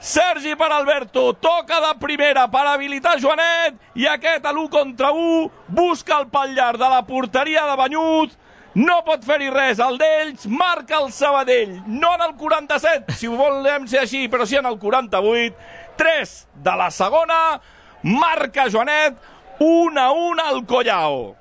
Sergi per Alberto, toca de primera per habilitar Joanet i aquest a l'1 contra 1 busca el pal llarg de la porteria de Banyut no pot fer-hi res, el d'ells marca el Sabadell, no en el 47 si ho volem ser així, però sí en el 48 3 de la segona marca Joanet 1 a 1 al Collao